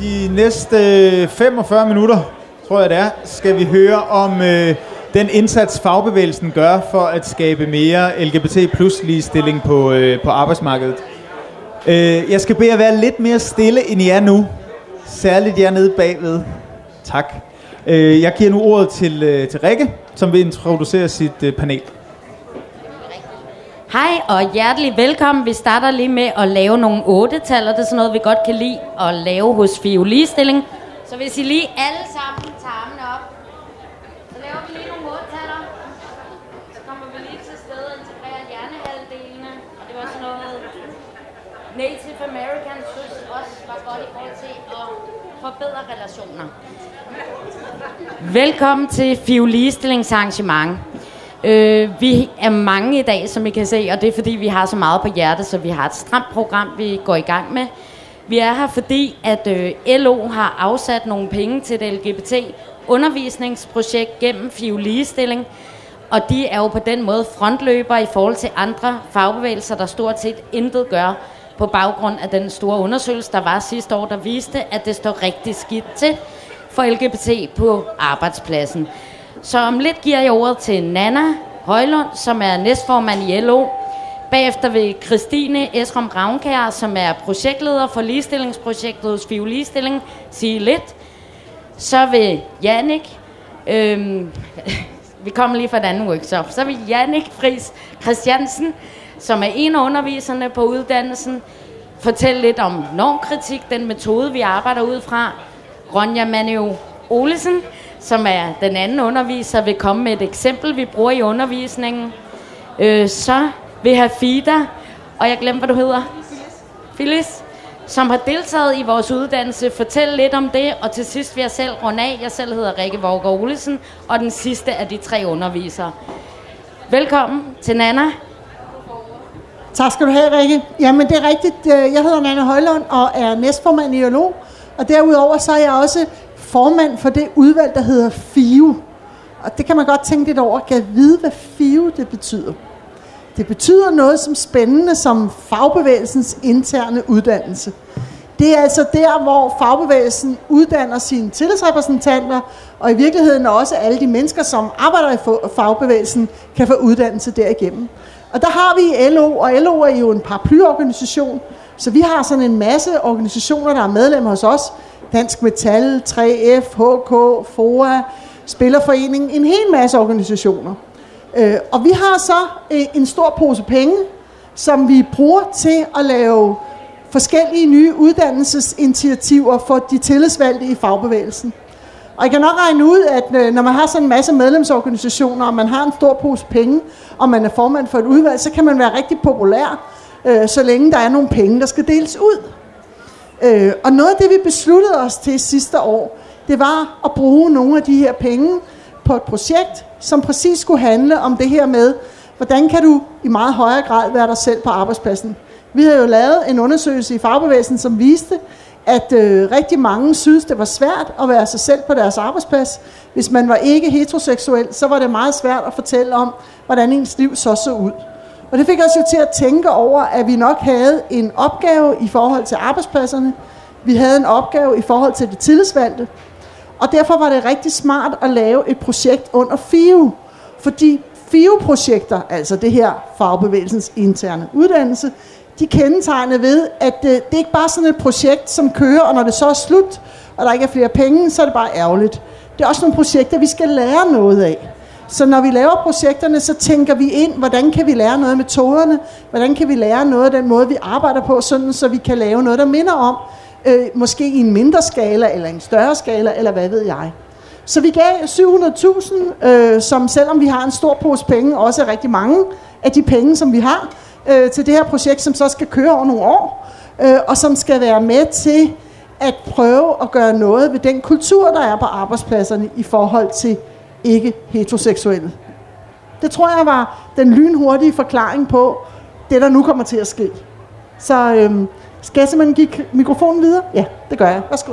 De næste 45 minutter, tror jeg det er, skal vi høre om øh, den indsats, fagbevægelsen gør for at skabe mere LGBT plus ligestilling på, øh, på arbejdsmarkedet. Øh, jeg skal bede jer være lidt mere stille, end I er nu. Særligt jer nede bagved. Tak. Øh, jeg giver nu ordet til, øh, til Rikke, som vil introducere sit øh, panel. Hej og hjertelig velkommen. Vi starter lige med at lave nogle otte-tal, og det er sådan noget, vi godt kan lide at lave hos FIO Ligestilling. Så hvis I lige alle sammen tager armene op, så laver vi lige nogle otte-taller. Så kommer vi lige til stedet og integrerer hjernehalvdelene. Og det var sådan noget, Native Americans synes også var godt i forhold til at forbedre relationer. Velkommen til FIO Ligestillingsarrangement. Øh, vi er mange i dag, som I kan se, og det er fordi, vi har så meget på hjertet, så vi har et stramt program, vi går i gang med. Vi er her, fordi at øh, LO har afsat nogle penge til et LGBT-undervisningsprojekt gennem FIU Ligestilling, og de er jo på den måde frontløber i forhold til andre fagbevægelser, der stort set intet gør på baggrund af den store undersøgelse, der var sidste år, der viste, at det står rigtig skidt til for LGBT på arbejdspladsen. Så om lidt giver jeg ordet til Nana Højlund, som er næstformand i LO. Bagefter vil Christine Esrom Ravnkær, som er projektleder for ligestillingsprojektet hos FIU Ligestilling, sige lidt. Så vil Jannik, øhm, vi kommer lige fra et andet workshop, så vil Jannik Fris Christiansen, som er en af underviserne på uddannelsen, fortælle lidt om normkritik, den metode, vi arbejder ud fra. Ronja Manu Olesen, som er den anden underviser, vil komme med et eksempel, vi bruger i undervisningen. Øh, så vil have Fida, og jeg glemmer, hvad du hedder. Phyllis. som har deltaget i vores uddannelse, Fortæl lidt om det, og til sidst vil jeg selv runde af. Jeg selv hedder Rikke Våger Olesen, og den sidste af de tre undervisere. Velkommen til Nana. Tak skal du have, Rikke. Jamen, det er rigtigt. Øh, jeg hedder Nana Højlund og er næstformand i ILO. Og derudover så er jeg også formand for det udvalg, der hedder FIU. Og det kan man godt tænke lidt over. Kan vide, hvad FIU det betyder? Det betyder noget som spændende som fagbevægelsens interne uddannelse. Det er altså der, hvor fagbevægelsen uddanner sine tillidsrepræsentanter, og i virkeligheden også alle de mennesker, som arbejder i fagbevægelsen, kan få uddannelse derigennem. Og der har vi LO, og LO er jo en paraplyorganisation, så vi har sådan en masse organisationer, der er medlemmer hos os. Dansk Metal, 3F, HK, FOA, Spillerforeningen, en hel masse organisationer. Øh, og vi har så øh, en stor pose penge, som vi bruger til at lave forskellige nye uddannelsesinitiativer for de tillidsvalgte i fagbevægelsen. Og jeg kan nok regne ud, at øh, når man har sådan en masse medlemsorganisationer, og man har en stor pose penge, og man er formand for et udvalg, så kan man være rigtig populær, øh, så længe der er nogle penge, der skal deles ud. Øh, og noget af det, vi besluttede os til sidste år, det var at bruge nogle af de her penge på et projekt, som præcis skulle handle om det her med, hvordan kan du i meget højere grad være dig selv på arbejdspladsen. Vi har jo lavet en undersøgelse i fagbevægelsen, som viste, at øh, rigtig mange synes, det var svært at være sig selv på deres arbejdsplads. Hvis man var ikke heteroseksuel, så var det meget svært at fortælle om, hvordan ens liv så så ud. Og det fik os jo til at tænke over, at vi nok havde en opgave i forhold til arbejdspladserne. Vi havde en opgave i forhold til det tillidsvalgte. Og derfor var det rigtig smart at lave et projekt under FIU. Fordi FIU-projekter, altså det her fagbevægelsens interne uddannelse, de kendetegner ved, at det, det er ikke bare sådan et projekt, som kører, og når det så er slut, og der ikke er flere penge, så er det bare ærgerligt. Det er også nogle projekter, vi skal lære noget af. Så når vi laver projekterne, så tænker vi ind, hvordan kan vi lære noget af metoderne, hvordan kan vi lære noget af den måde, vi arbejder på, sådan så vi kan lave noget, der minder om, øh, måske i en mindre skala, eller en større skala, eller hvad ved jeg. Så vi gav 700.000, øh, som selvom vi har en stor pose penge, også er rigtig mange af de penge, som vi har, øh, til det her projekt, som så skal køre over nogle år, øh, og som skal være med til at prøve at gøre noget ved den kultur, der er på arbejdspladserne i forhold til ikke heteroseksuelle. Det tror jeg var den lynhurtige forklaring på det, der nu kommer til at ske. Så øhm, skal jeg simpelthen give mikrofonen videre? Ja, det gør jeg. Værsgo.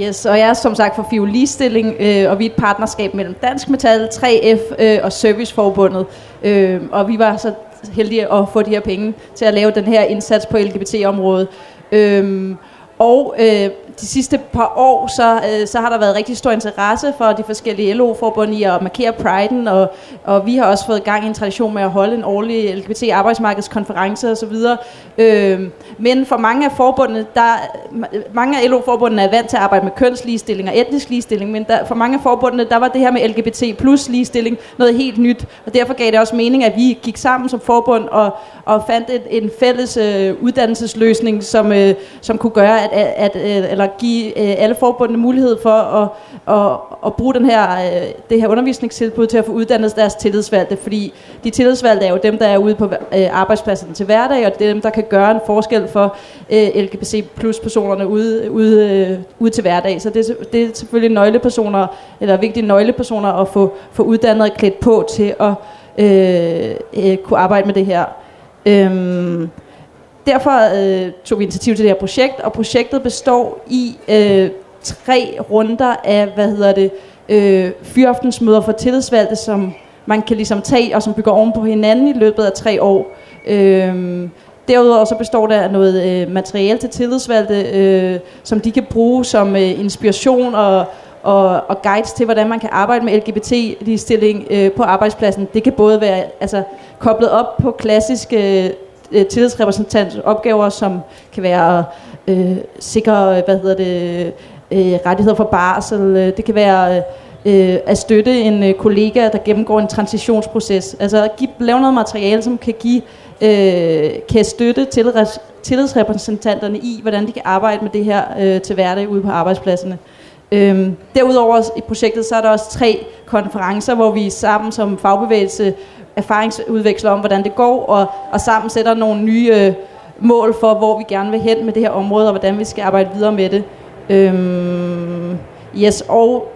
Yes, og jeg er som sagt for Fiolistilling, øh, og vi er et partnerskab mellem Dansk Metal, 3F øh, og Serviceforbundet. Øh, og vi var så heldige at få de her penge til at lave den her indsats på LGBT-området. Øh, og øh, de sidste par år, så, øh, så har der været rigtig stor interesse for de forskellige LO-forbund i at markere priden, og, og vi har også fået gang i en tradition med at holde en årlig LGBT-arbejdsmarkedskonference osv. Øh, men for mange af forbundene, der, mange af LO-forbundene er vant til at arbejde med kønsligestilling og etnisk ligestilling, men der, for mange af forbundene, der var det her med LGBT plus ligestilling noget helt nyt, og derfor gav det også mening, at vi gik sammen som forbund og, og fandt et, en fælles øh, uddannelsesløsning, som, øh, som kunne gøre, at, at, at øh, eller give øh, alle forbundene mulighed for at, at, at bruge den her, øh, det her undervisningstilbud til at få uddannet deres tillidsvalgte, fordi de tillidsvalgte er jo dem, der er ude på øh, arbejdspladsen til hverdag, og det er dem, der kan gøre en forskel for øh, LGBT plus personerne ude, ude, øh, ude til hverdag. Så det, det er selvfølgelig nøglepersoner, eller vigtige nøglepersoner at få, få uddannet og klædt på til at øh, øh, kunne arbejde med det her. Øhm, derfor øh, tog vi initiativ til det her projekt, og projektet består i øh, tre runder af, hvad hedder det, øh, fyraftensmøder for tillidsvalgte, som man kan ligesom tage, og som bygger oven på hinanden i løbet af tre år. Øh, Derudover så består der af noget øh, materiale til tillidsvalgte, øh, som de kan bruge som øh, inspiration og, og, og guides til, hvordan man kan arbejde med LGBT-ligestilling øh, på arbejdspladsen. Det kan både være altså, koblet op på klassiske øh, tillidsrepræsentants opgaver, som kan være øh, sikre hvad hedder det, øh, rettigheder for barsel. Det kan være øh, at støtte en øh, kollega, der gennemgår en transitionsproces. Altså at give, lave noget materiale, som kan give øh, kan støtte til tillidsrepræsentanterne i, hvordan de kan arbejde med det her øh, til hverdag ude på arbejdspladserne. Øhm, derudover i projektet, så er der også tre konferencer, hvor vi sammen som fagbevægelse erfaringsudveksler om, hvordan det går, og, og sammen sætter nogle nye øh, mål for, hvor vi gerne vil hen med det her område, og hvordan vi skal arbejde videre med det. Øhm, yes, og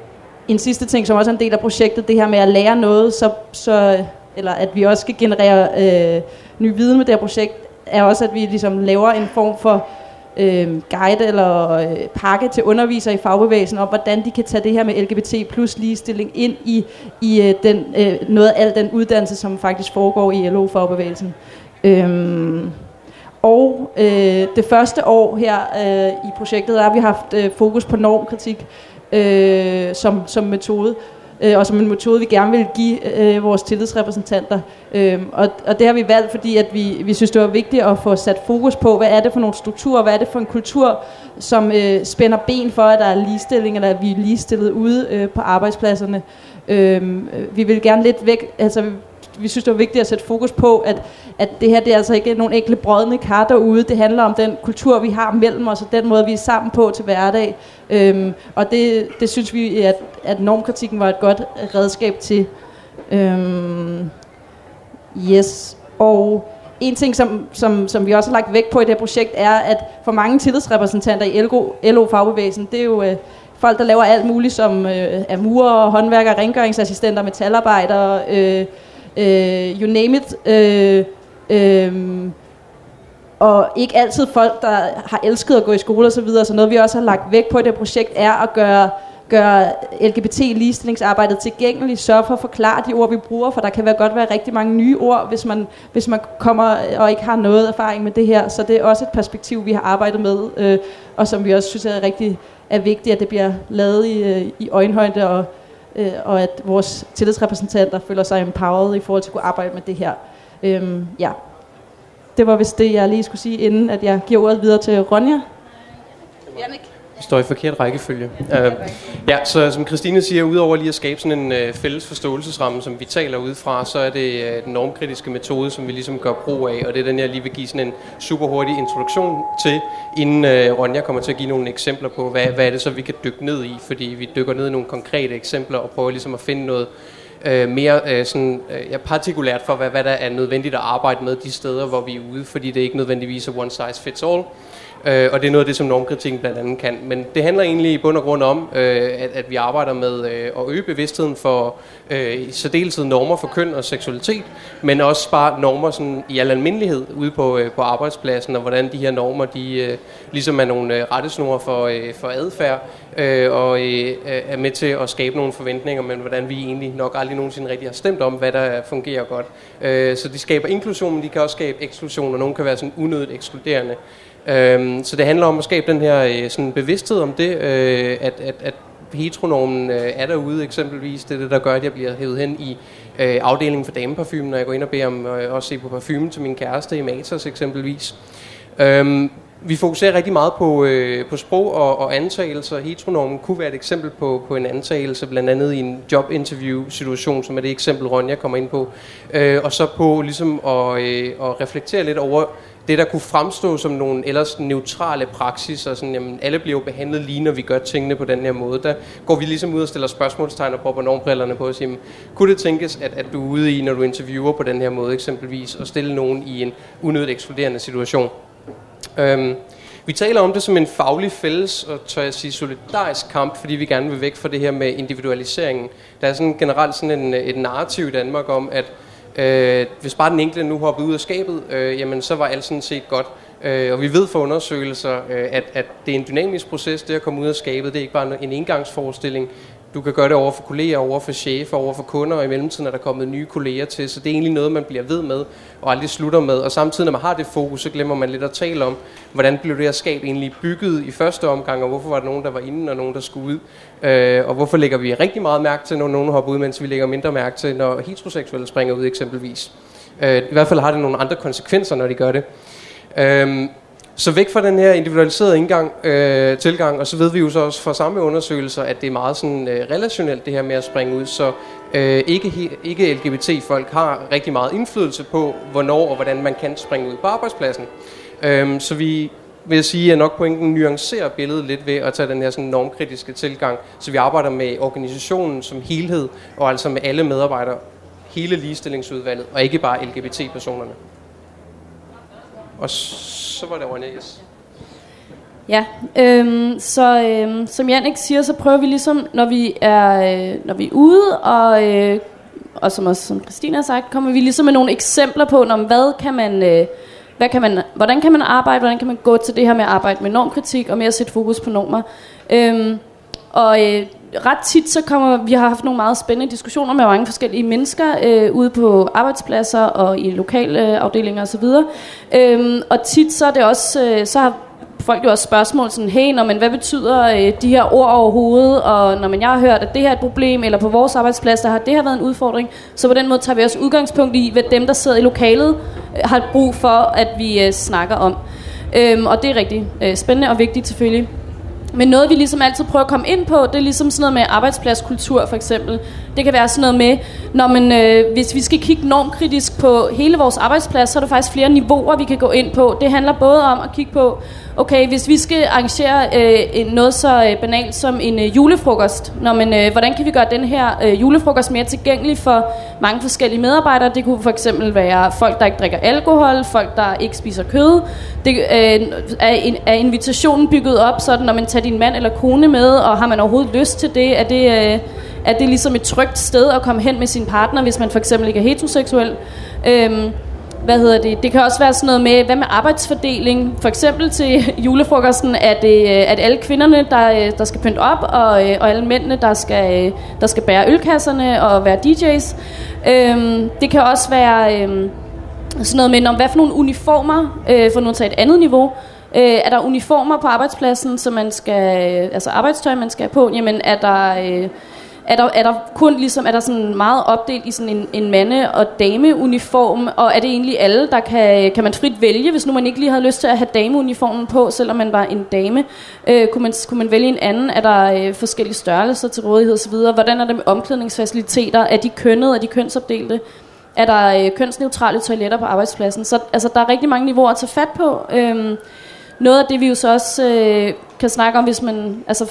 en sidste ting, som også er en del af projektet, det her med at lære noget, så, så, eller at vi også skal generere øh, ny viden med det her projekt, er også, at vi ligesom laver en form for øh, guide eller øh, pakke til undervisere i fagbevægelsen om, hvordan de kan tage det her med LGBT plus ligestilling ind i, i øh, den, øh, noget af al den uddannelse, som faktisk foregår i LO-fagbevægelsen. Øh, og øh, det første år her øh, i projektet, der har vi haft øh, fokus på normkritik øh, som, som metode øh, og som en metode, vi gerne vil give øh, vores tillidsrepræsentanter. Øh, og, og det har vi valgt, fordi at vi, vi synes, det var vigtigt at få sat fokus på, hvad er det for nogle strukturer, hvad er det for en kultur, som øh, spænder ben for, at der er ligestilling, eller at vi er ligestillet ude øh, på arbejdspladserne. Øhm, øh, vi vil gerne lidt væk, altså vi synes, det var vigtigt at sætte fokus på, at, at det her det er altså ikke nogle enkle brødne kar derude. Det handler om den kultur, vi har mellem os, og den måde, vi er sammen på til hverdag. Øhm, og det, det synes vi, at, at normkritikken var et godt redskab til. Øhm, yes. Og en ting, som, som, som vi også har lagt vægt på i det her projekt, er, at for mange tillidsrepræsentanter i LO, LO-fagbevægelsen, det er jo... Øh, folk, der laver alt muligt, som øh, er murer, håndværkere, rengøringsassistenter, metalarbejdere, øh, øh, you name it. Øh, øh, og ikke altid folk, der har elsket at gå i skole og så videre. Så noget, vi også har lagt væk på i det projekt, er at gøre gøre LGBT-ligestillingsarbejdet tilgængeligt, sørge for at forklare de ord, vi bruger, for der kan være godt være rigtig mange nye ord, hvis man, hvis man kommer og ikke har noget erfaring med det her. Så det er også et perspektiv, vi har arbejdet med, øh, og som vi også synes er rigtig er vigtigt, at det bliver lavet i, øh, i øjenhøjde og øh, og at vores tillidsrepræsentanter føler sig empowered i forhold til at kunne arbejde med det her. Øhm, ja. Det var vist det, jeg lige skulle sige, inden at jeg giver ordet videre til Ronja. Jannik. Vi står i forkert rækkefølge. Uh, ja, så som Christine siger, udover lige at skabe sådan en uh, fælles forståelsesramme, som vi taler ud fra, så er det uh, den normkritiske metode, som vi ligesom gør brug af, og det er den, jeg lige vil give sådan en super hurtig introduktion til, inden uh, Ronja kommer til at give nogle eksempler på, hvad, hvad er det så, vi kan dykke ned i, fordi vi dykker ned i nogle konkrete eksempler og prøver ligesom at finde noget øh, mere øh, sådan, øh, ja, partikulært for, hvad, hvad der er nødvendigt at arbejde med de steder, hvor vi er ude, fordi det ikke nødvendigvis er one size fits all. Øh, og det er noget af det, som normkritikken blandt andet kan. Men det handler egentlig i bund og grund om, øh, at, at vi arbejder med øh, at øge bevidstheden for øh, i særdeleshed normer for køn og seksualitet, men også bare normer sådan, i al almindelighed ude på, øh, på arbejdspladsen, og hvordan de her normer de, øh, ligesom er nogle øh, rettesnore for, øh, for adfærd, øh, og øh, er med til at skabe nogle forventninger, men hvordan vi egentlig nok aldrig nogensinde rigtig har stemt om, hvad der fungerer godt. Øh, så de skaber inklusion, men de kan også skabe eksklusion, og nogen kan være sådan unødigt ekskluderende. Øh, så det handler om at skabe den her øh, sådan bevidsthed om det, øh, at, at, at heteronormen øh, er derude eksempelvis. Det er det, der gør, at jeg bliver hævet hen i øh, afdelingen for dameparfume, når jeg går ind og beder om øh, at se på parfume til min kæreste i Matas eksempelvis. Øhm, vi fokuserer rigtig meget på, øh, på sprog og, og antagelser. Heteronormen kunne være et eksempel på, på en antagelse, blandt andet i en jobinterview-situation, som er det eksempel, Ronja kommer ind på. Øh, og så på ligesom at, øh, at reflektere lidt over det, der kunne fremstå som nogle ellers neutrale praksiser. Sådan, jamen, alle bliver jo behandlet lige, når vi gør tingene på den her måde. Der går vi ligesom ud og stiller spørgsmålstegn og propper normbrillerne på og siger, kunne det tænkes, at, at du er ude i, når du interviewer på den her måde eksempelvis, og stille nogen i en unødigt ekskluderende situation? Øhm, vi taler om det som en faglig fælles og tør jeg sige solidarisk kamp, fordi vi gerne vil væk fra det her med individualiseringen. Der er sådan generelt sådan en, et narrativ i Danmark om, at øh, hvis bare den enkelte nu hopper ud af skabet, øh, jamen så var alt sådan set godt. Øh, og vi ved fra undersøgelser, øh, at, at det er en dynamisk proces, det at komme ud af skabet. Det er ikke bare en engangsforestilling. Du kan gøre det over for kolleger, over for chefer, over for kunder, og i mellemtiden er der kommet nye kolleger til, så det er egentlig noget, man bliver ved med, og aldrig slutter med. Og samtidig, når man har det fokus, så glemmer man lidt at tale om, hvordan blev det her skab egentlig bygget i første omgang, og hvorfor var der nogen, der var inde, og nogen, der skulle ud. Øh, og hvorfor lægger vi rigtig meget mærke til, når nogen hopper ud, mens vi lægger mindre mærke til, når heteroseksuelle springer ud eksempelvis. Øh, I hvert fald har det nogle andre konsekvenser, når de gør det. Øh, så væk fra den her individualiserede indgang, øh, tilgang, og så ved vi jo så også fra samme undersøgelser, at det er meget sådan øh, relationelt det her med at springe ud, så øh, ikke, ikke LGBT-folk har rigtig meget indflydelse på, hvornår og hvordan man kan springe ud på arbejdspladsen. Øh, så vi vil jeg sige, at nok pointen nuancerer billedet lidt ved at tage den her sådan normkritiske tilgang, så vi arbejder med organisationen som helhed, og altså med alle medarbejdere, hele ligestillingsudvalget, og ikke bare LGBT-personerne. Og så var det René, yes. Ja, øhm, så øhm, som Jannik siger, så prøver vi ligesom, når vi er, øh, når vi er ude, og, øh, og som også som Christina har sagt, kommer vi ligesom med nogle eksempler på, når, hvad kan man, øh, hvad kan man, hvordan kan man arbejde, hvordan kan man gå til det her med at arbejde med normkritik, og med at sætte fokus på normer. Øhm, og øh, ret tit så kommer, vi har haft nogle meget spændende diskussioner med mange forskellige mennesker øh, ude på arbejdspladser og i lokale øh, afdelinger osv. Øhm, og tit så er det også, øh, så har folk jo også spørgsmål sådan, hey, når, man, hvad betyder øh, de her ord overhovedet, og når man jeg har hørt, at det her er et problem, eller på vores arbejdsplads, der har det her været en udfordring, så på den måde tager vi også udgangspunkt i, hvad dem, der sidder i lokalet, øh, har brug for, at vi øh, snakker om. Øhm, og det er rigtig øh, spændende og vigtigt selvfølgelig. Men noget, vi ligesom altid prøver at komme ind på, det er ligesom sådan noget med arbejdspladskultur for eksempel. Det kan være sådan noget med, når man, øh, hvis vi skal kigge normkritisk på hele vores arbejdsplads, så er der faktisk flere niveauer, vi kan gå ind på. Det handler både om at kigge på, okay, hvis vi skal arrangere øh, noget så øh, banalt som en øh, julefrokost, når man, øh, hvordan kan vi gøre den her øh, julefrokost mere tilgængelig for mange forskellige medarbejdere? Det kunne for eksempel være folk, der ikke drikker alkohol, folk, der ikke spiser kød. Det, øh, er, er invitationen bygget op sådan, når man tager din mand eller kone med, og har man overhovedet lyst til det? Er det, øh, er det ligesom et trygt sted at komme hen med sin partner, hvis man for eksempel ikke er heteroseksuel? Øh, hvad hedder det? Det kan også være sådan noget med, hvad med arbejdsfordeling? For eksempel til julefrokosten, er det øh, at alle kvinderne, der, øh, der skal pynte op, og, øh, og alle mændene, der skal, der skal bære ølkasserne og være DJ's. Øhm, det kan også være øhm, sådan noget med, om hvad for nogle uniformer, øh, for nu at tage et andet niveau, Øh, er der uniformer på arbejdspladsen, som man skal, altså arbejdstøj, man skal have på? Jamen, er der, øh, er der, er der kun ligesom, er der sådan meget opdelt i sådan en, en mande- og dameuniform, og er det egentlig alle, der kan, kan man frit vælge, hvis nu man ikke lige havde lyst til at have dameuniformen på, selvom man var en dame? Øh, kunne, man, kunne man vælge en anden? Er der øh, forskellige størrelser til rådighed osv.? Hvordan er det med omklædningsfaciliteter? Er de kønnede? Er de kønsopdelte? Er der øh, kønsneutrale toiletter på arbejdspladsen? Så altså, der er rigtig mange niveauer at tage fat på. Øh, noget af det, vi jo så også øh, kan snakke om, hvis man altså,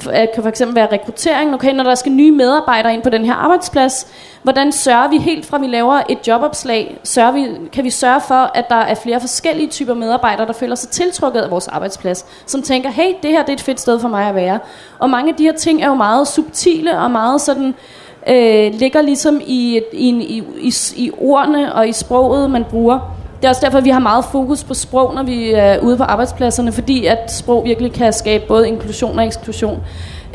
kan for eksempel være rekruttering. Okay, når der skal nye medarbejdere ind på den her arbejdsplads, hvordan sørger vi helt fra vi laver et jobopslag, sørger vi, kan vi sørge for, at der er flere forskellige typer medarbejdere, der føler sig tiltrukket af vores arbejdsplads, som tænker, hey, det her det er et fedt sted for mig at være. Og mange af de her ting er jo meget subtile og meget sådan, øh, ligger ligesom i, i, i, i, i ordene og i sproget, man bruger. Det er også derfor, at vi har meget fokus på sprog, når vi er ude på arbejdspladserne, fordi at sprog virkelig kan skabe både inklusion og eksklusion.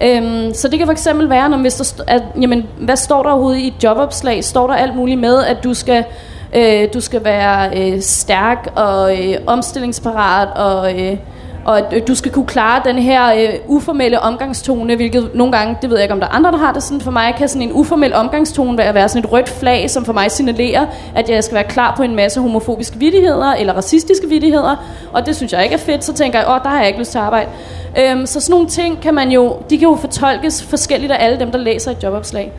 Øhm, så det kan for eksempel være, når hvis der st- at, jamen, hvad står der overhovedet i et jobopslag? Står der alt muligt med, at du skal, øh, du skal være øh, stærk og øh, omstillingsparat og... Øh, og at du skal kunne klare den her øh, uformelle omgangstone, hvilket nogle gange, det ved jeg ikke om der er andre, der har det sådan, for mig kan sådan en uformel omgangstone være, være sådan et rødt flag, som for mig signalerer, at jeg skal være klar på en masse homofobiske vidtigheder eller racistiske vidtigheder, og det synes jeg ikke er fedt, så tænker jeg, åh, der har jeg ikke lyst til at arbejde. Øhm, så sådan nogle ting kan man jo, de kan jo fortolkes forskelligt af alle dem, der læser et jobopslag.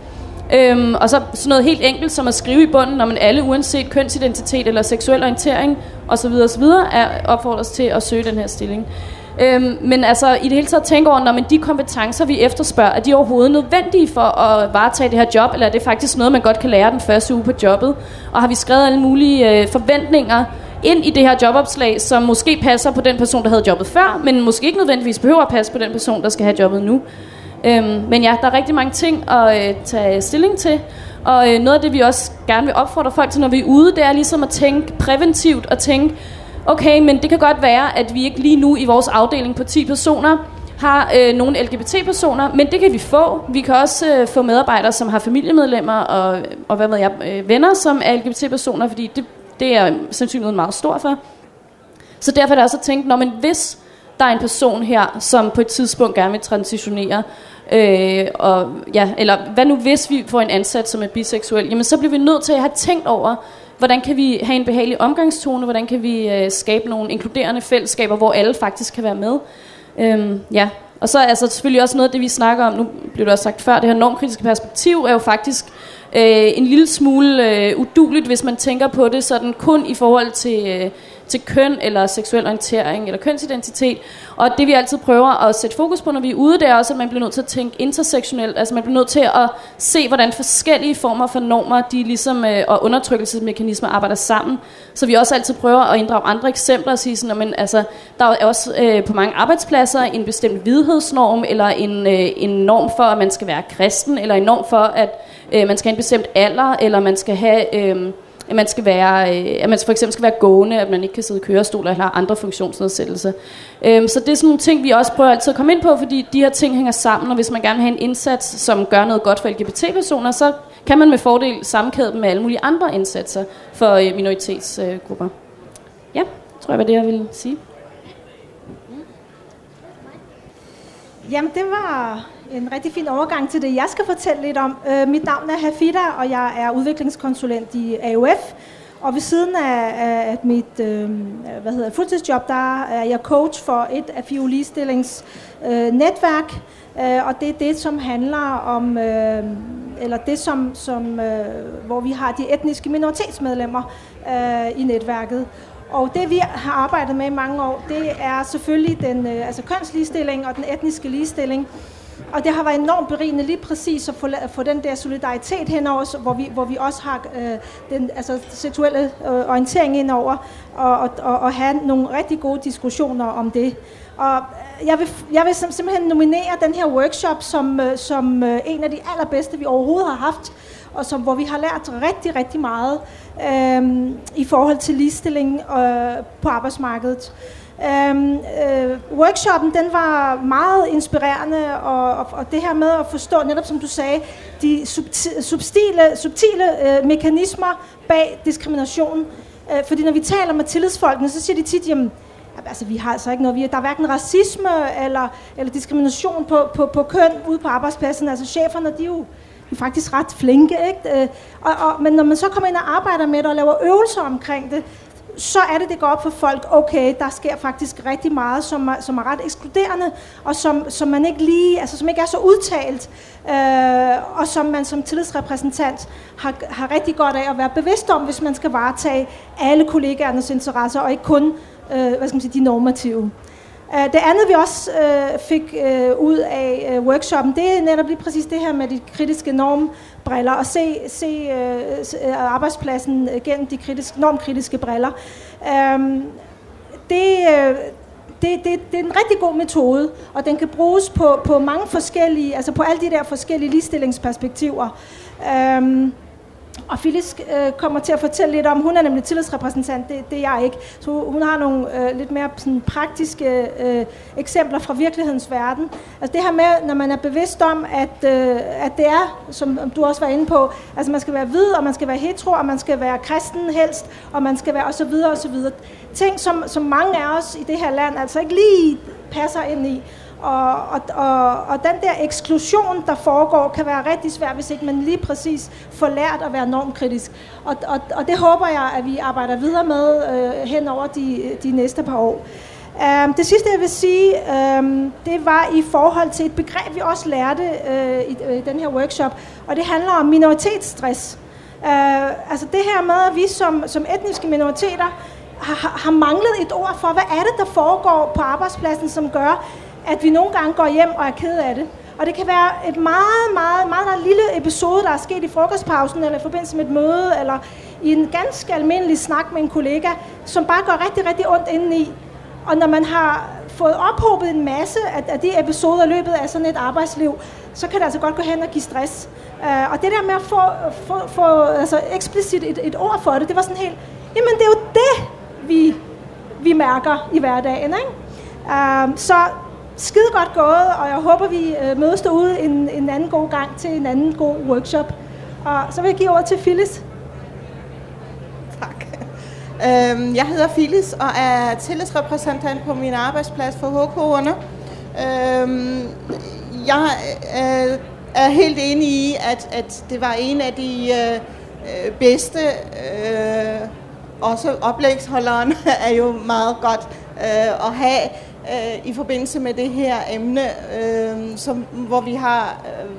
Øhm, og så sådan noget helt enkelt som at skrive i bunden, når man alle uanset kønsidentitet eller seksuel orientering osv. osv. er opfordret til at søge den her stilling. Øhm, men altså i det hele taget tænke over, når man de kompetencer, vi efterspørger, er de overhovedet nødvendige for at varetage det her job, eller er det faktisk noget, man godt kan lære den første uge på jobbet? Og har vi skrevet alle mulige øh, forventninger ind i det her jobopslag, som måske passer på den person, der havde jobbet før, men måske ikke nødvendigvis behøver at passe på den person, der skal have jobbet nu? Øhm, men ja, der er rigtig mange ting at øh, tage stilling til. Og øh, noget af det, vi også gerne vil opfordre folk til, når vi er ude, det er ligesom at tænke præventivt og tænke, okay, men det kan godt være, at vi ikke lige nu i vores afdeling på 10 personer har øh, nogle LGBT-personer, men det kan vi få. Vi kan også øh, få medarbejdere, som har familiemedlemmer og, og hvad ved jeg, øh, venner, som er LGBT-personer, fordi det, det er sandsynligheden meget stor for. Så derfor er det også at tænke, når man hvis der er en person her, som på et tidspunkt gerne vil transitionere, øh, og, ja, eller hvad nu hvis vi får en ansat, som er biseksuel, jamen så bliver vi nødt til at have tænkt over, hvordan kan vi have en behagelig omgangstone, hvordan kan vi øh, skabe nogle inkluderende fællesskaber, hvor alle faktisk kan være med. Øh, ja. Og så er altså selvfølgelig også noget af det, vi snakker om, nu blev det også sagt før, det her normkritiske perspektiv er jo faktisk øh, en lille smule øh, uduligt, hvis man tænker på det sådan kun i forhold til... Øh, til køn eller seksuel orientering eller kønsidentitet. Og det vi altid prøver at sætte fokus på, når vi er ude, det er også, at man bliver nødt til at tænke intersektionelt. Altså man bliver nødt til at se, hvordan forskellige former for normer, de ligesom, øh, og undertrykkelsesmekanismer arbejder sammen. Så vi også altid prøver at inddrage andre eksempler og sige sådan, man altså, der er også øh, på mange arbejdspladser en bestemt vidhedsnorm, eller en, øh, en norm for, at man skal være kristen, eller en norm for, at øh, man skal have en bestemt alder, eller man skal have... Øh, at man skal være, øh, at man for eksempel skal være gående, at man ikke kan sidde i kørestol eller har andre funktionsnedsættelser. Øhm, så det er sådan nogle ting, vi også prøver altid at komme ind på, fordi de her ting hænger sammen, og hvis man gerne vil have en indsats, som gør noget godt for LGBT-personer, så kan man med fordel sammenkæde dem med alle mulige andre indsatser for øh, minoritetsgrupper. Ja, tror jeg var det, jeg ville sige. Jamen, det var en rigtig fin overgang til det, jeg skal fortælle lidt om. Øh, mit navn er Hafida, og jeg er udviklingskonsulent i AUF. Og ved siden af, af mit øh, hvad hedder, fuldtidsjob, der er jeg coach for et af FIU Ligestillings øh, netværk. Øh, og det er det, som handler om, øh, eller det som, som øh, hvor vi har de etniske minoritetsmedlemmer øh, i netværket. Og det vi har arbejdet med i mange år, det er selvfølgelig den øh, altså kønsligestilling og den etniske ligestilling. Og det har været enormt berigende lige præcis at få, at få den der solidaritet henover, hvor vi, hvor vi også har øh, den altså, seksuelle øh, orientering indover, og, og, og, og have nogle rigtig gode diskussioner om det. Og jeg vil, jeg vil simpelthen nominere den her workshop som, øh, som øh, en af de allerbedste, vi overhovedet har haft, og som, hvor vi har lært rigtig, rigtig meget øh, i forhold til ligestilling øh, på arbejdsmarkedet. Øhm, øh, workshoppen den var meget inspirerende, og, og, og det her med at forstå, netop som du sagde, de subtile, subtile øh, mekanismer bag diskrimination. Øh, fordi når vi taler med tillidsfolkene, så siger de tit, jamen, altså vi har altså ikke noget, vi, der er hverken racisme eller, eller diskrimination på, på, på køn ude på arbejdspladsen. Altså cheferne, de er jo de er faktisk ret flinke, ikke? Øh, og, og, men når man så kommer ind og arbejder med det og laver øvelser omkring det, så er det, det går op for folk, okay, der sker faktisk rigtig meget, som er, som er ret ekskluderende, og som, som man ikke lige, altså som ikke er så udtalt, øh, og som man som tillidsrepræsentant har, har rigtig godt af at være bevidst om, hvis man skal varetage alle kollegaernes interesser, og ikke kun, øh, hvad skal man sige, de normative. Øh, Øh, det andet, vi også øh, fik øh, ud af workshoppen, det er netop lige præcis det her med de kritiske normbriller, og se, se arbejdspladsen gennem de kritiske, normkritiske briller. Uh, det, det, det, det er en rigtig god metode, og den kan bruges på, på mange forskellige, altså på alle de der forskellige ligestillingsperspektiver. Øhm, og Phyllis øh, kommer til at fortælle lidt om, hun er nemlig tillidsrepræsentant, det, det er jeg ikke. Så hun har nogle øh, lidt mere sådan, praktiske øh, eksempler fra virkelighedens verden. Altså det her med, når man er bevidst om, at, øh, at det er, som du også var inde på, altså man skal være hvid, og man skal være hetero, og man skal være kristen helst, og man skal være osv. osv. Ting, som, som mange af os i det her land altså ikke lige passer ind i. Og, og, og, og den der eksklusion, der foregår, kan være rigtig svær, hvis ikke man lige præcis får lært at være normkritisk. Og, og, og det håber jeg, at vi arbejder videre med øh, hen over de, de næste par år. Um, det sidste, jeg vil sige, um, det var i forhold til et begreb, vi også lærte uh, i, uh, i den her workshop, og det handler om minoritetsstress. Uh, altså det her med, at vi som, som etniske minoriteter har, har manglet et ord for, hvad er det, der foregår på arbejdspladsen, som gør, at vi nogle gange går hjem og er ked af det. Og det kan være et meget, meget, meget, meget lille episode, der er sket i frokostpausen, eller i forbindelse med et møde, eller i en ganske almindelig snak med en kollega, som bare går rigtig, rigtig ondt indeni. Og når man har fået ophobet en masse af, af de episoder i løbet af sådan et arbejdsliv, så kan det altså godt gå hen og give stress. Uh, og det der med at få, få, få altså eksplicit et, et ord for det, det var sådan helt, jamen det er jo det, vi, vi mærker i hverdagen. Ikke? Uh, så skide godt gået, og jeg håber, vi øh, mødes derude en, en anden god gang til en anden god workshop. Og så vil jeg give over til Phyllis. Tak. Øhm, jeg hedder Phyllis og er tillidsrepræsentant på min arbejdsplads for HK'erne. Øhm, jeg øh, er helt enig i, at, at det var en af de øh, øh bedste øh, også oplægsholderen er jo meget godt øh, at have øh, i forbindelse med det her emne, øh, som, hvor vi har øh,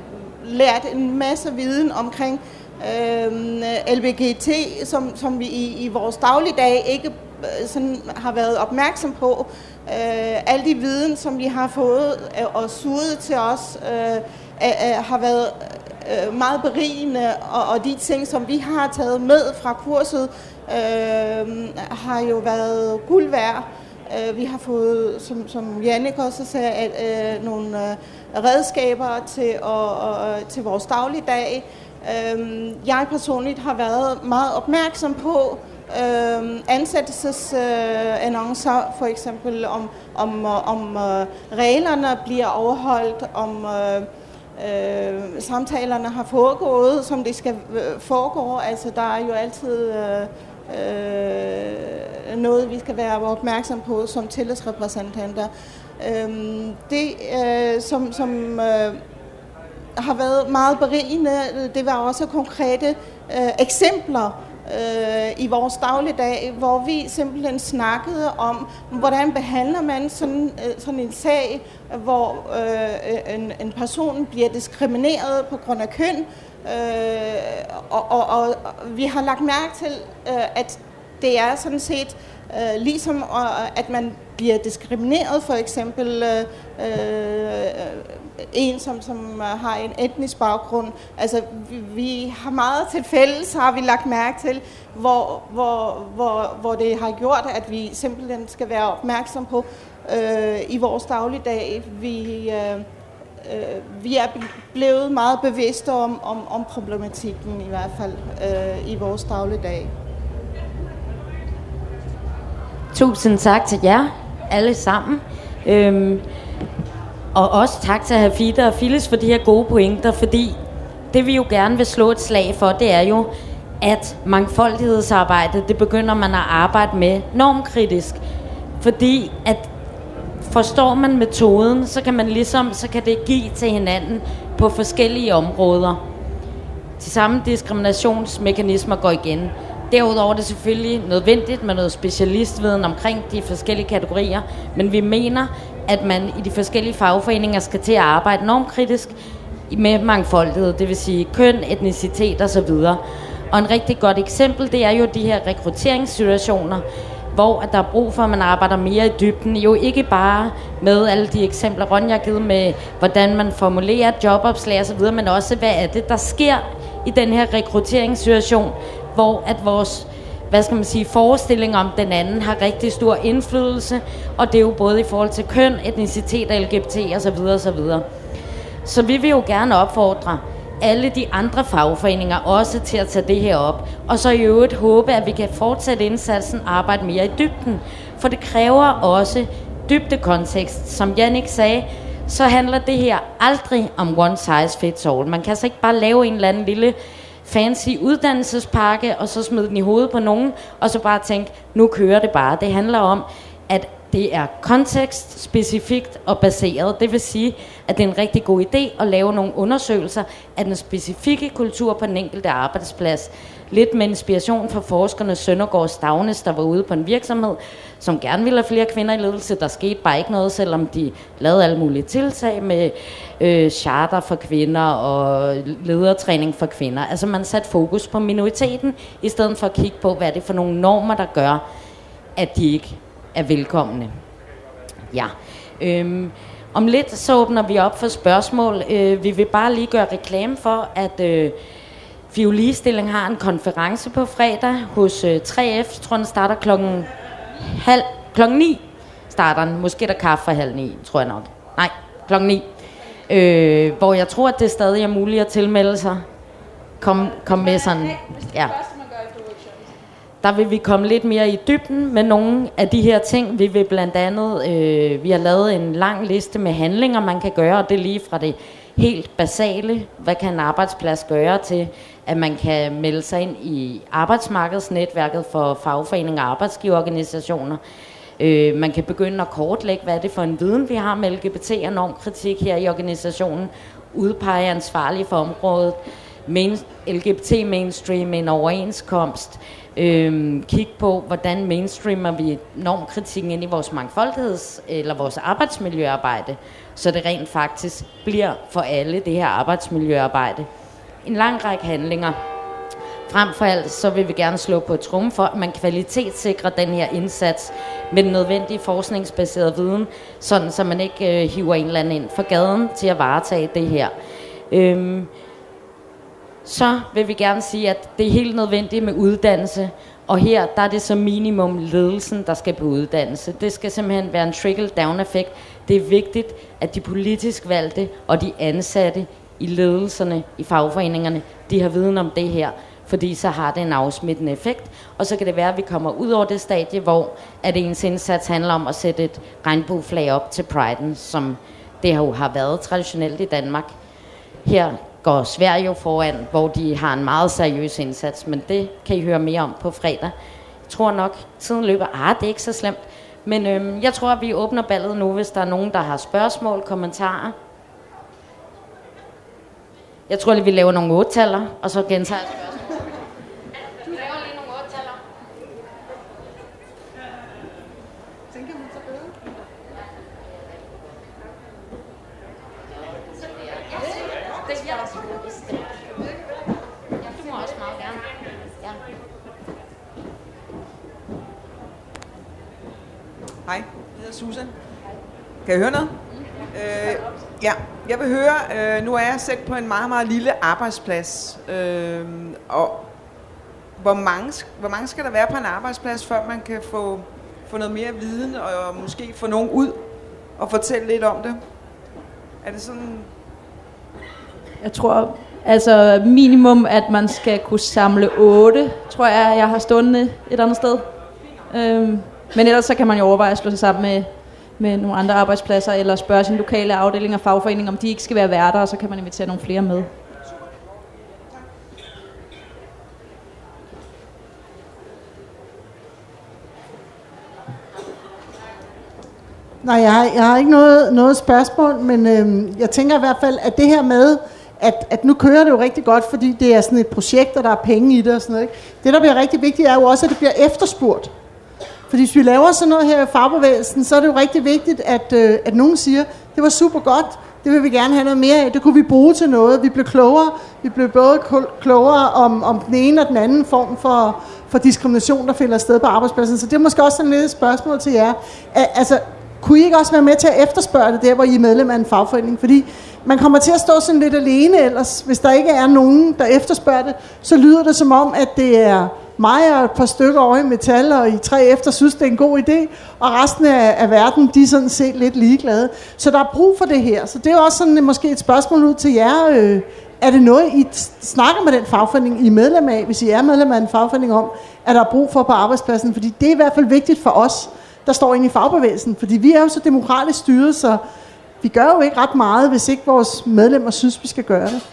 lært en masse viden omkring øh, LBGT, som, som vi i, i vores dagligdag ikke øh, sådan har været opmærksom på. Øh, al de viden, som vi har fået øh, og suget til os, øh, øh, har været øh, meget berigende, og, og de ting, som vi har taget med fra kurset, øh, har jo været guld værd. Øh, vi har fået, som, som Jannik også sagde, at, øh, nogle øh, redskaber til, og, og, til vores dagligdag. Øh, jeg personligt har været meget opmærksom på øh, ansættelsesannoncer, øh, for eksempel om, om, om øh, reglerne bliver overholdt, om øh, øh, samtalerne har foregået, som det skal øh, foregå. Altså, der er jo altid øh, øh, noget, vi skal være opmærksom på som tillidsrepræsentanter. Øh, det, øh, som, som øh, har været meget berigende, det var også konkrete øh, eksempler øh, i vores dagligdag, hvor vi simpelthen snakkede om, hvordan behandler man sådan, øh, sådan en sag, hvor øh, en, en person bliver diskrimineret på grund af køn, øh, og, og, og vi har lagt mærke til, øh, at det er sådan set øh, ligesom, øh, at man bliver diskrimineret, for eksempel øh, øh, en, som, som øh, har en etnisk baggrund. Altså, vi, vi har meget til fælles, har vi lagt mærke til, hvor, hvor, hvor, hvor det har gjort, at vi simpelthen skal være opmærksom på øh, i vores dagligdag. Vi, øh, øh, vi er blevet meget bevidste om, om, om problematikken i hvert fald øh, i vores dagligdag. Tusind tak til jer alle sammen. Øhm, og også tak til Hafida og Phyllis for de her gode pointer, fordi det vi jo gerne vil slå et slag for, det er jo, at mangfoldighedsarbejdet, det begynder man at arbejde med normkritisk. Fordi at forstår man metoden, så kan man ligesom, så kan det give til hinanden på forskellige områder. De samme diskriminationsmekanismer går igen. Derudover er det selvfølgelig nødvendigt med noget specialistviden omkring de forskellige kategorier, men vi mener, at man i de forskellige fagforeninger skal til at arbejde normkritisk med mangfoldighed, det vil sige køn, etnicitet osv. Og en rigtig godt eksempel, det er jo de her rekrutteringssituationer, hvor at der er brug for, at man arbejder mere i dybden. Jo ikke bare med alle de eksempler, Ronja har givet med, hvordan man formulerer jobopslag osv., men også, hvad er det, der sker i den her rekrutteringssituation, hvor at vores hvad skal man sige, forestilling om den anden har rigtig stor indflydelse, og det er jo både i forhold til køn, etnicitet, LGBT osv. osv. Så vi vil jo gerne opfordre alle de andre fagforeninger også til at tage det her op. Og så i øvrigt håbe, at vi kan fortsætte indsatsen og arbejde mere i dybden. For det kræver også dybdekontekst. Som Jannik sagde, så handler det her aldrig om one size fits all. Man kan altså ikke bare lave en eller anden lille fancy uddannelsespakke, og så smide den i hovedet på nogen, og så bare tænke, nu kører det bare. Det handler om, at det er kontekst, specifikt og baseret. Det vil sige, at det er en rigtig god idé at lave nogle undersøgelser af den specifikke kultur på den enkelte arbejdsplads. Lidt med inspiration fra forskerne Søndergaard Stavnes, der var ude på en virksomhed, som gerne ville have flere kvinder i ledelse. Der skete bare ikke noget, selvom de lavede alle mulige tiltag med øh, charter for kvinder og ledertræning for kvinder. Altså man satte fokus på minoriteten, i stedet for at kigge på, hvad er det for nogle normer, der gør, at de ikke er velkomne. Ja. Øhm, om lidt så åbner vi op for spørgsmål. Øh, vi vil bare lige gøre reklame for, at øh, Fiolistilling har en konference på fredag hos øh, 3F. Jeg tror, den starter klokken halv, klokken 9 starter den. Måske der kaffe for halv 9, tror jeg nok. Nej, klokken 9. Øh, hvor jeg tror, at det stadig er muligt at tilmelde sig. Kom, kom med sådan. Ja der vil vi komme lidt mere i dybden med nogle af de her ting. Vi vil blandt andet, øh, vi har lavet en lang liste med handlinger, man kan gøre, og det er lige fra det helt basale, hvad kan en arbejdsplads gøre til, at man kan melde sig ind i arbejdsmarkedsnetværket for fagforeninger og arbejdsgiverorganisationer. Øh, man kan begynde at kortlægge, hvad er det for en viden, vi har med LGBT og normkritik her i organisationen, udpege ansvarlige for området, main, LGBT mainstream en overenskomst, Øhm, kigge på, hvordan mainstreamer vi normkritikken ind i vores mangfoldigheds- eller vores arbejdsmiljøarbejde, så det rent faktisk bliver for alle det her arbejdsmiljøarbejde. En lang række handlinger. Frem for alt, så vil vi gerne slå på et trum for, at man kvalitetssikrer den her indsats med den nødvendige forskningsbaserede viden, sådan så man ikke øh, hiver en eller anden ind for gaden til at varetage det her. Øhm, så vil vi gerne sige, at det er helt nødvendigt med uddannelse. Og her der er det som minimum ledelsen, der skal på uddannelse. Det skal simpelthen være en trickle-down-effekt. Det er vigtigt, at de politisk valgte og de ansatte i ledelserne, i fagforeningerne, de har viden om det her. Fordi så har det en afsmittende effekt. Og så kan det være, at vi kommer ud over det stadie, hvor at ens indsats handler om at sætte et regnbueflag op til priden, som det jo har været traditionelt i Danmark. Her går Sverige jo foran, hvor de har en meget seriøs indsats, men det kan I høre mere om på fredag. Jeg tror nok, tiden løber. Ah, det er ikke så slemt. Men øhm, jeg tror, at vi åbner ballet nu, hvis der er nogen, der har spørgsmål, kommentarer. Jeg tror lige, vi laver nogle otte og så gentager jeg Susan. Kan I høre noget? Øh, ja, jeg vil høre, øh, nu er jeg selv på en meget, meget lille arbejdsplads, øh, og hvor mange, hvor mange skal der være på en arbejdsplads, før man kan få, få noget mere viden, og måske få nogen ud og fortælle lidt om det? Er det sådan... Jeg tror, altså minimum, at man skal kunne samle otte, tror jeg, jeg har stående et andet sted. Øh, men ellers så kan man jo overveje at slå sig sammen med, med nogle andre arbejdspladser, eller spørge sin lokale afdeling og fagforening, om de ikke skal være værter, og så kan man invitere nogle flere med. Nej, jeg har, jeg har ikke noget, noget spørgsmål, men øhm, jeg tænker i hvert fald, at det her med, at, at nu kører det jo rigtig godt, fordi det er sådan et projekt, og der er penge i det og sådan noget. Ikke? Det, der bliver rigtig vigtigt, er jo også, at det bliver efterspurgt. Fordi hvis vi laver sådan noget her i fagbevægelsen, så er det jo rigtig vigtigt, at, øh, at nogen siger, det var super godt, det vil vi gerne have noget mere af, det kunne vi bruge til noget. Vi blev klogere, vi blev både klogere om, om den ene og den anden form for, for diskrimination, der finder sted på arbejdspladsen. Så det er måske også sådan lidt et spørgsmål til jer. Altså, kunne I ikke også være med til at efterspørge det der, hvor I er medlem af en fagforening? Fordi man kommer til at stå sådan lidt alene ellers. Hvis der ikke er nogen, der efterspørger det, så lyder det som om, at det er mig og et par stykker over i metal og i tre efter synes, det er en god idé, og resten af, af verden, de er sådan set lidt ligeglade. Så der er brug for det her. Så det er også sådan måske et spørgsmål ud til jer, øh, Er det noget, I snakker med den fagforening, I er medlem af, hvis I er medlem af en fagforening om, at der er brug for på arbejdspladsen? Fordi det er i hvert fald vigtigt for os, der står inde i fagbevægelsen. Fordi vi er jo så demokratisk styret, så vi gør jo ikke ret meget, hvis ikke vores medlemmer synes, vi skal gøre det.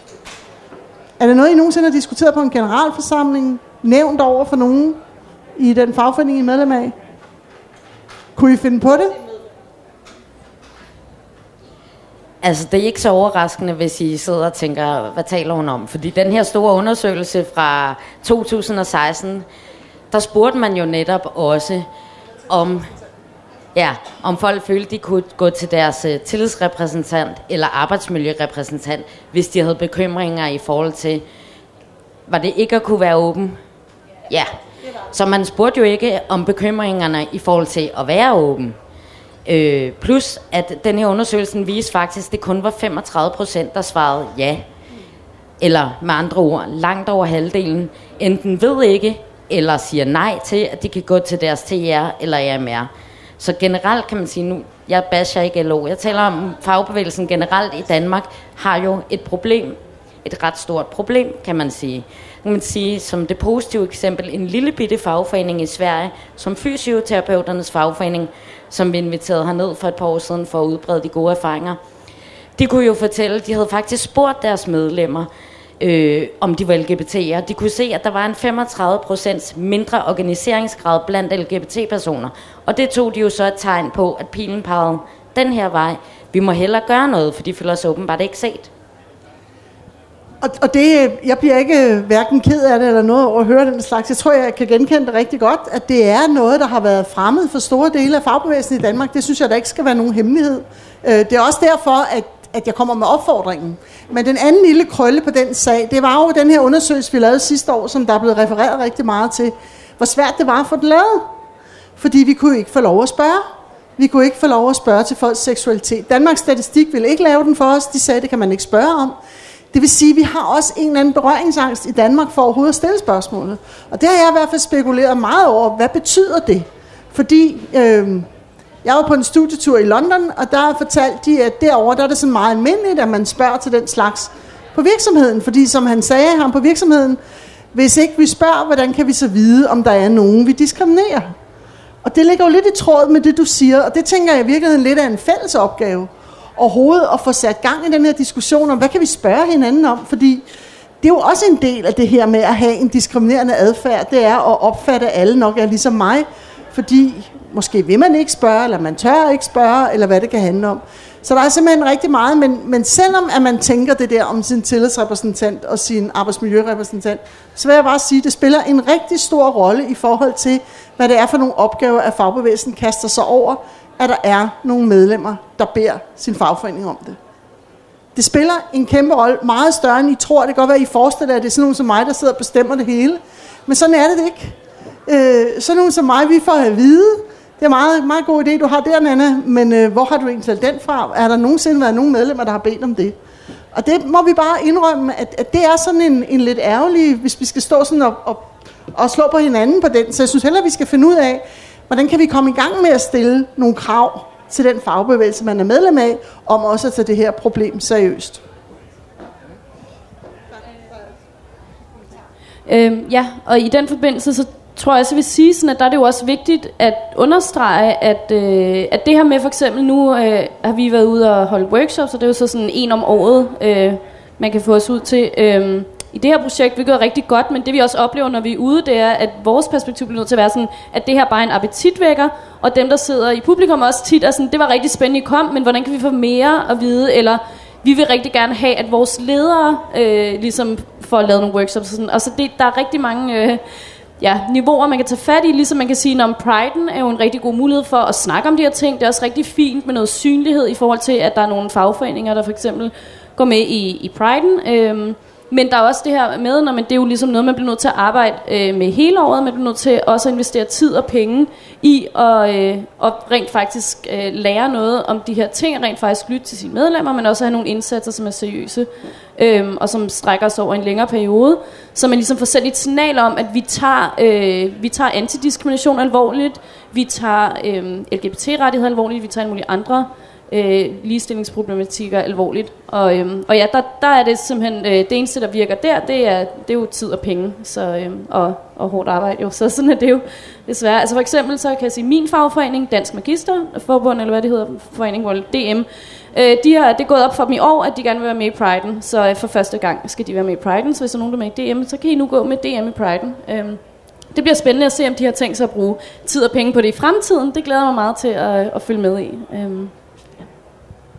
Er det noget, I nogensinde har diskuteret på en generalforsamling? Nævnt over for nogen i den fagforening, I er medlem af? Kunne I finde på det? Altså, det er ikke så overraskende, hvis I sidder og tænker, hvad taler hun om? Fordi den her store undersøgelse fra 2016, der spurgte man jo netop også om, ja, om folk følte, de kunne gå til deres uh, tillidsrepræsentant eller arbejdsmiljørepræsentant, hvis de havde bekymringer i forhold til, var det ikke at kunne være åben? Ja. Så man spurgte jo ikke om bekymringerne i forhold til at være åben. Øh, plus at den her undersøgelse viste faktisk, at det kun var 35 procent, der svarede ja. Eller med andre ord, langt over halvdelen enten ved ikke, eller siger nej til, at de kan gå til deres TR eller AMR. Så generelt kan man sige, nu jeg basher ikke LO, jeg taler om fagbevægelsen generelt i Danmark, har jo et problem, et ret stort problem, kan man sige. Kan man sige, som det positive eksempel, en lille bitte fagforening i Sverige, som fysioterapeuternes fagforening, som vi inviterede herned for et par år siden for at udbrede de gode erfaringer. De kunne jo fortælle, de havde faktisk spurgt deres medlemmer, øh, om de var LGBT'er. De kunne se, at der var en 35% mindre organiseringsgrad blandt LGBT-personer. Og det tog de jo så et tegn på, at pilen pegede den her vej. Vi må hellere gøre noget, for de føler sig åbenbart ikke set. Og, og det, jeg bliver ikke øh, hverken ked af det eller noget over at høre den slags. Jeg tror, jeg kan genkende det rigtig godt, at det er noget, der har været fremmed for store dele af fagbevægelsen i Danmark. Det synes jeg, der ikke skal være nogen hemmelighed. Øh, det er også derfor, at, at jeg kommer med opfordringen. Men den anden lille krølle på den sag, det var jo den her undersøgelse, vi lavede sidste år, som der er blevet refereret rigtig meget til, hvor svært det var at få den lavet. Fordi vi kunne ikke få lov at spørge. Vi kunne ikke få lov at spørge til folks seksualitet. Danmarks Statistik ville ikke lave den for os. De sagde, det kan man ikke spørge om. Det vil sige, at vi har også en eller anden berøringsangst i Danmark for overhovedet at stille spørgsmålet. Og det har jeg i hvert fald spekuleret meget over. Hvad betyder det? Fordi øh, jeg var på en studietur i London, og der fortalte de, at derovre der er det sådan meget almindeligt, at man spørger til den slags på virksomheden. Fordi som han sagde ham på virksomheden, hvis ikke vi spørger, hvordan kan vi så vide, om der er nogen, vi diskriminerer? Og det ligger jo lidt i tråd med det, du siger, og det tænker jeg i virkeligheden lidt af en fælles opgave overhovedet at få sat gang i den her diskussion om, hvad kan vi spørge hinanden om? Fordi det er jo også en del af det her med at have en diskriminerende adfærd, det er at opfatte, alle nok er ligesom mig, fordi måske vil man ikke spørge, eller man tør ikke spørge, eller hvad det kan handle om. Så der er simpelthen rigtig meget, men, men selvom at man tænker det der om sin tillidsrepræsentant og sin arbejdsmiljørepræsentant, så vil jeg bare sige, at det spiller en rigtig stor rolle i forhold til, hvad det er for nogle opgaver, at fagbevægelsen kaster sig over, at der er nogle medlemmer, der beder sin fagforening om det. Det spiller en kæmpe rolle, meget større end I tror. Det kan godt være, at I forestiller jer, at det er sådan nogen som mig, der sidder og bestemmer det hele. Men sådan er det ikke. Øh, sådan nogen som mig, vi får at vide, det er en meget, meget god idé, du har der, Nana, men øh, hvor har du egentlig den fra? Er der nogensinde været nogen medlemmer, der har bedt om det? Og det må vi bare indrømme, at, at det er sådan en, en lidt ærgerlig, hvis vi skal stå sådan og, og, og slå på hinanden på den. Så jeg synes heller, vi skal finde ud af, Hvordan kan vi komme i gang med at stille nogle krav til den fagbevægelse, man er medlem af, om også at tage det her problem seriøst? Øhm, ja, og i den forbindelse, så tror jeg også, jeg vil sige, sådan, at der er det jo også vigtigt at understrege, at, øh, at det her med for eksempel, nu øh, har vi været ude og holde workshops, og det er jo så sådan en om året, øh, man kan få os ud til. Øh, i det her projekt, hvilket er rigtig godt, men det vi også oplever, når vi er ude, det er, at vores perspektiv bliver nødt til at være sådan, at det her bare er en appetitvækker, og dem, der sidder i publikum også tit er sådan, det var rigtig spændende, I kom, men hvordan kan vi få mere at vide, eller vi vil rigtig gerne have, at vores ledere øh, ligesom får lavet nogle workshops. Og, sådan. og så det, der er rigtig mange øh, ja, niveauer, man kan tage fat i, ligesom man kan sige, at Pride'en er jo en rigtig god mulighed for at snakke om de her ting. Det er også rigtig fint med noget synlighed i forhold til, at der er nogle fagforeninger, der for eksempel går med i, i Pride'en. Øh, men der er også det her med, når man, det er jo ligesom noget, man bliver nødt til at arbejde øh, med hele året. Man bliver nødt til også at investere tid og penge i at øh, rent faktisk øh, lære noget om de her ting, rent faktisk lytte til sine medlemmer, men også have nogle indsatser, som er seriøse øh, og som strækker sig over en længere periode. Så man ligesom får sendt et signal om, at vi tager, øh, vi tager antidiskrimination alvorligt, vi tager øh, LGBT-rettigheder alvorligt, vi tager en mulige andre øh, Øh, ligestillingsproblematikker alvorligt. Og, øhm, og ja, der, der er det simpelthen, øh, det eneste, der virker der, det er, det er jo tid og penge så, øhm, og, og hårdt arbejde. Jo. Så sådan er det jo desværre. Altså for eksempel, så kan jeg sige, min fagforening, Dansk Magisterforbund, eller hvad det hedder, forening, hvor DM, øh, de har, det er gået op for dem i år, at de gerne vil være med i Pride'en. Så øh, for første gang skal de være med i Pride'en. Så hvis der er nogen, der er med i DM, så kan I nu gå med DM i Pride'en. Øhm, det bliver spændende at se, om de har tænkt sig at bruge tid og penge på det i fremtiden. Det glæder mig meget til at, at følge med i. Øhm,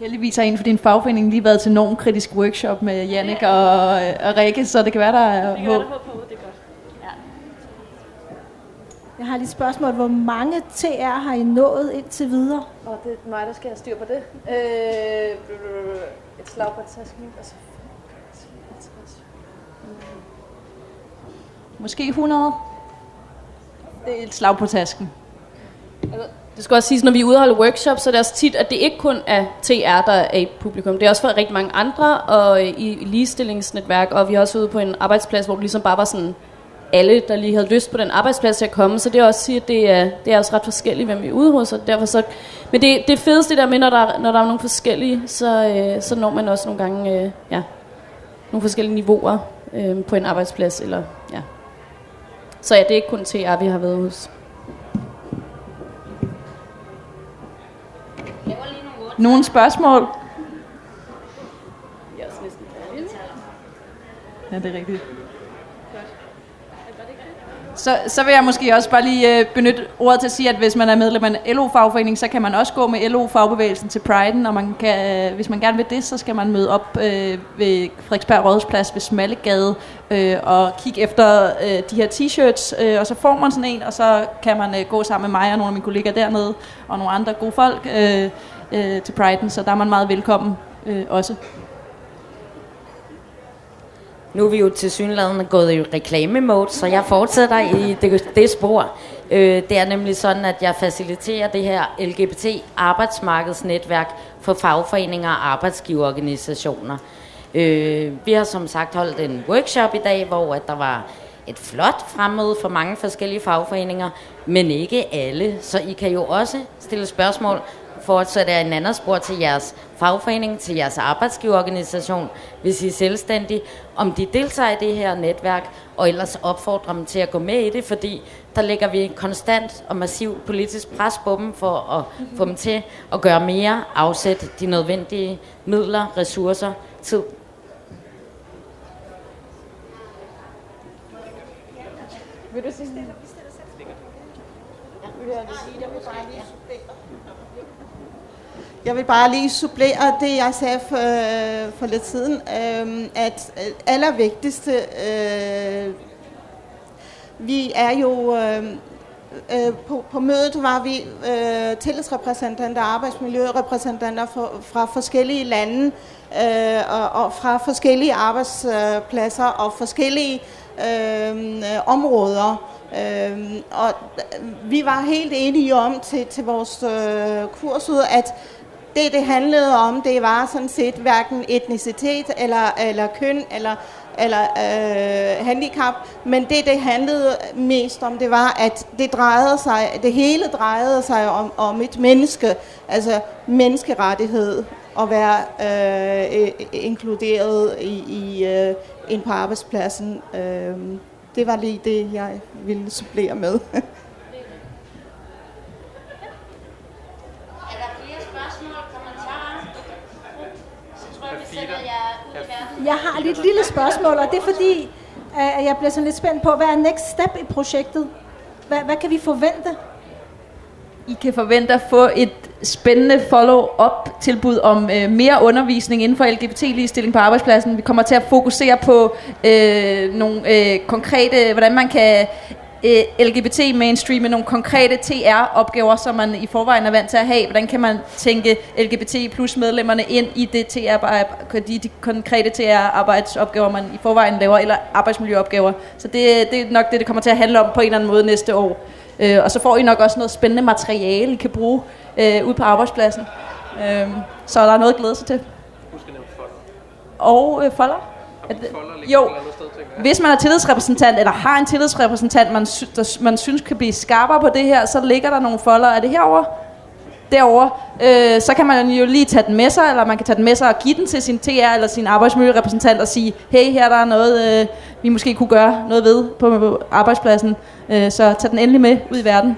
Heldigvis har en for din fagforening lige været til normkritisk workshop med Jannik og, og Rikke, så det kan være, der er det kan håb. være, der er håb på, det er godt. Ja. Jeg har lige et spørgsmål. Hvor mange TR har I nået indtil videre? Og det er mig, der skal have styr på det. Øh, et slag på tasken. Altså. Måske 100. Det er et slag på tasken. Det skal også siges, når vi udholder workshops, så er det også tit, at det ikke kun er TR, der er i publikum. Det er også for rigtig mange andre, og øh, i ligestillingsnetværk, og vi har også ude på en arbejdsplads, hvor det ligesom bare var sådan alle, der lige havde lyst på den arbejdsplads til at komme. Så det er også sige, at det er, det er også ret forskelligt, hvem vi er ude hos. Og derfor så, men det, det fedeste der med, når der, når der er nogle forskellige, så, øh, så når man også nogle gange øh, ja, nogle forskellige niveauer øh, på en arbejdsplads. Eller, ja. Så ja, det er ikke kun TR, vi har været hos. Nogle spørgsmål? Ja, det er rigtigt. Så, så vil jeg måske også bare lige øh, benytte ordet til at sige, at hvis man er medlem af en LO-fagforening, så kan man også gå med LO-fagbevægelsen til Pride'en, og man kan, øh, hvis man gerne vil det, så skal man møde op øh, ved Frederiksberg Rådhusplads ved Smallegade øh, og kigge efter øh, de her t-shirts, øh, og så får man sådan en, og så kan man øh, gå sammen med mig og nogle af mine kollegaer dernede, og nogle andre gode folk øh, øh, til Pride'en, så der er man meget velkommen øh, også. Nu er vi jo til synligheden gået i reklamemode, så jeg fortsætter i det, det spor. Øh, det er nemlig sådan, at jeg faciliterer det her LGBT arbejdsmarkedsnetværk for fagforeninger og arbejdsgiverorganisationer. Øh, vi har som sagt holdt en workshop i dag, hvor at der var et flot fremmøde for mange forskellige fagforeninger, men ikke alle. Så I kan jo også stille spørgsmål fortsætter en anden spor til jeres fagforening, til jeres arbejdsgiverorganisation, hvis I er selvstændige, om de deltager i det her netværk, og ellers opfordrer dem til at gå med i det, fordi der lægger vi konstant og massivt politisk pres på dem for at få dem til at gøre mere, afsætte de nødvendige midler, ressourcer, tid. Vil du sige jeg vil bare lige supplere det, jeg sagde for, øh, for lidt siden, øhm, øh, at allervigtigste, øh, vi er jo, øh, øh, på, på mødet var vi øh, tillidsrepræsentanter, arbejdsmiljørepræsentanter for, fra forskellige lande øh, og, og fra forskellige arbejdspladser og forskellige øhm, øh, områder. Øhm, og vi var helt enige om til, til vores øh, kursud, at det, det handlede om, det var sådan set hverken etnicitet eller, eller køn eller, eller øh, handicap, men det, det handlede mest om, det var, at det drejede sig, det hele drejede sig om, om et menneske, altså menneskerettighed, at være øh, inkluderet i, i øh, ind på arbejdspladsen. Øh, det var lige det, jeg ville supplere med. Er der flere spørgsmål og kommentarer? Så tror jeg, vi sætter jer ud i verden. Jeg har lige et lille spørgsmål, og det er fordi, at jeg bliver sådan lidt spændt på, hvad er next step i projektet? Hvad, hvad kan vi forvente? I kan forvente at få et spændende follow-up tilbud om øh, mere undervisning inden for LGBT-ligestilling på arbejdspladsen. Vi kommer til at fokusere på øh, nogle øh, konkrete, hvordan man kan LGBT mainstream nogle konkrete TR-opgaver, som man i forvejen er vant til at have. Hvordan kan man tænke LGBT plus medlemmerne ind i det TR, de, de konkrete TR-arbejdsopgaver, man i forvejen laver, eller arbejdsmiljøopgaver. Så det, det er nok det, det kommer til at handle om på en eller anden måde næste år. Øh, og så får I nok også noget spændende materiale, I kan bruge øh, ude på arbejdspladsen. Øh, så der er noget at glæde sig til. Og øh, folder. Det, jo, hvis man er tillidsrepræsentant, eller har en tillidsrepræsentant, man, sy- der, man synes kan blive skarpere på det her, så ligger der nogle folder. Er det herover? derovre, øh, så kan man jo lige tage den med sig, eller man kan tage den med sig og give den til sin TR eller sin arbejdsmiljørepræsentant og sige, hey, her der er noget, øh, vi måske kunne gøre noget ved på, på arbejdspladsen. Øh, så tag den endelig med ud i verden.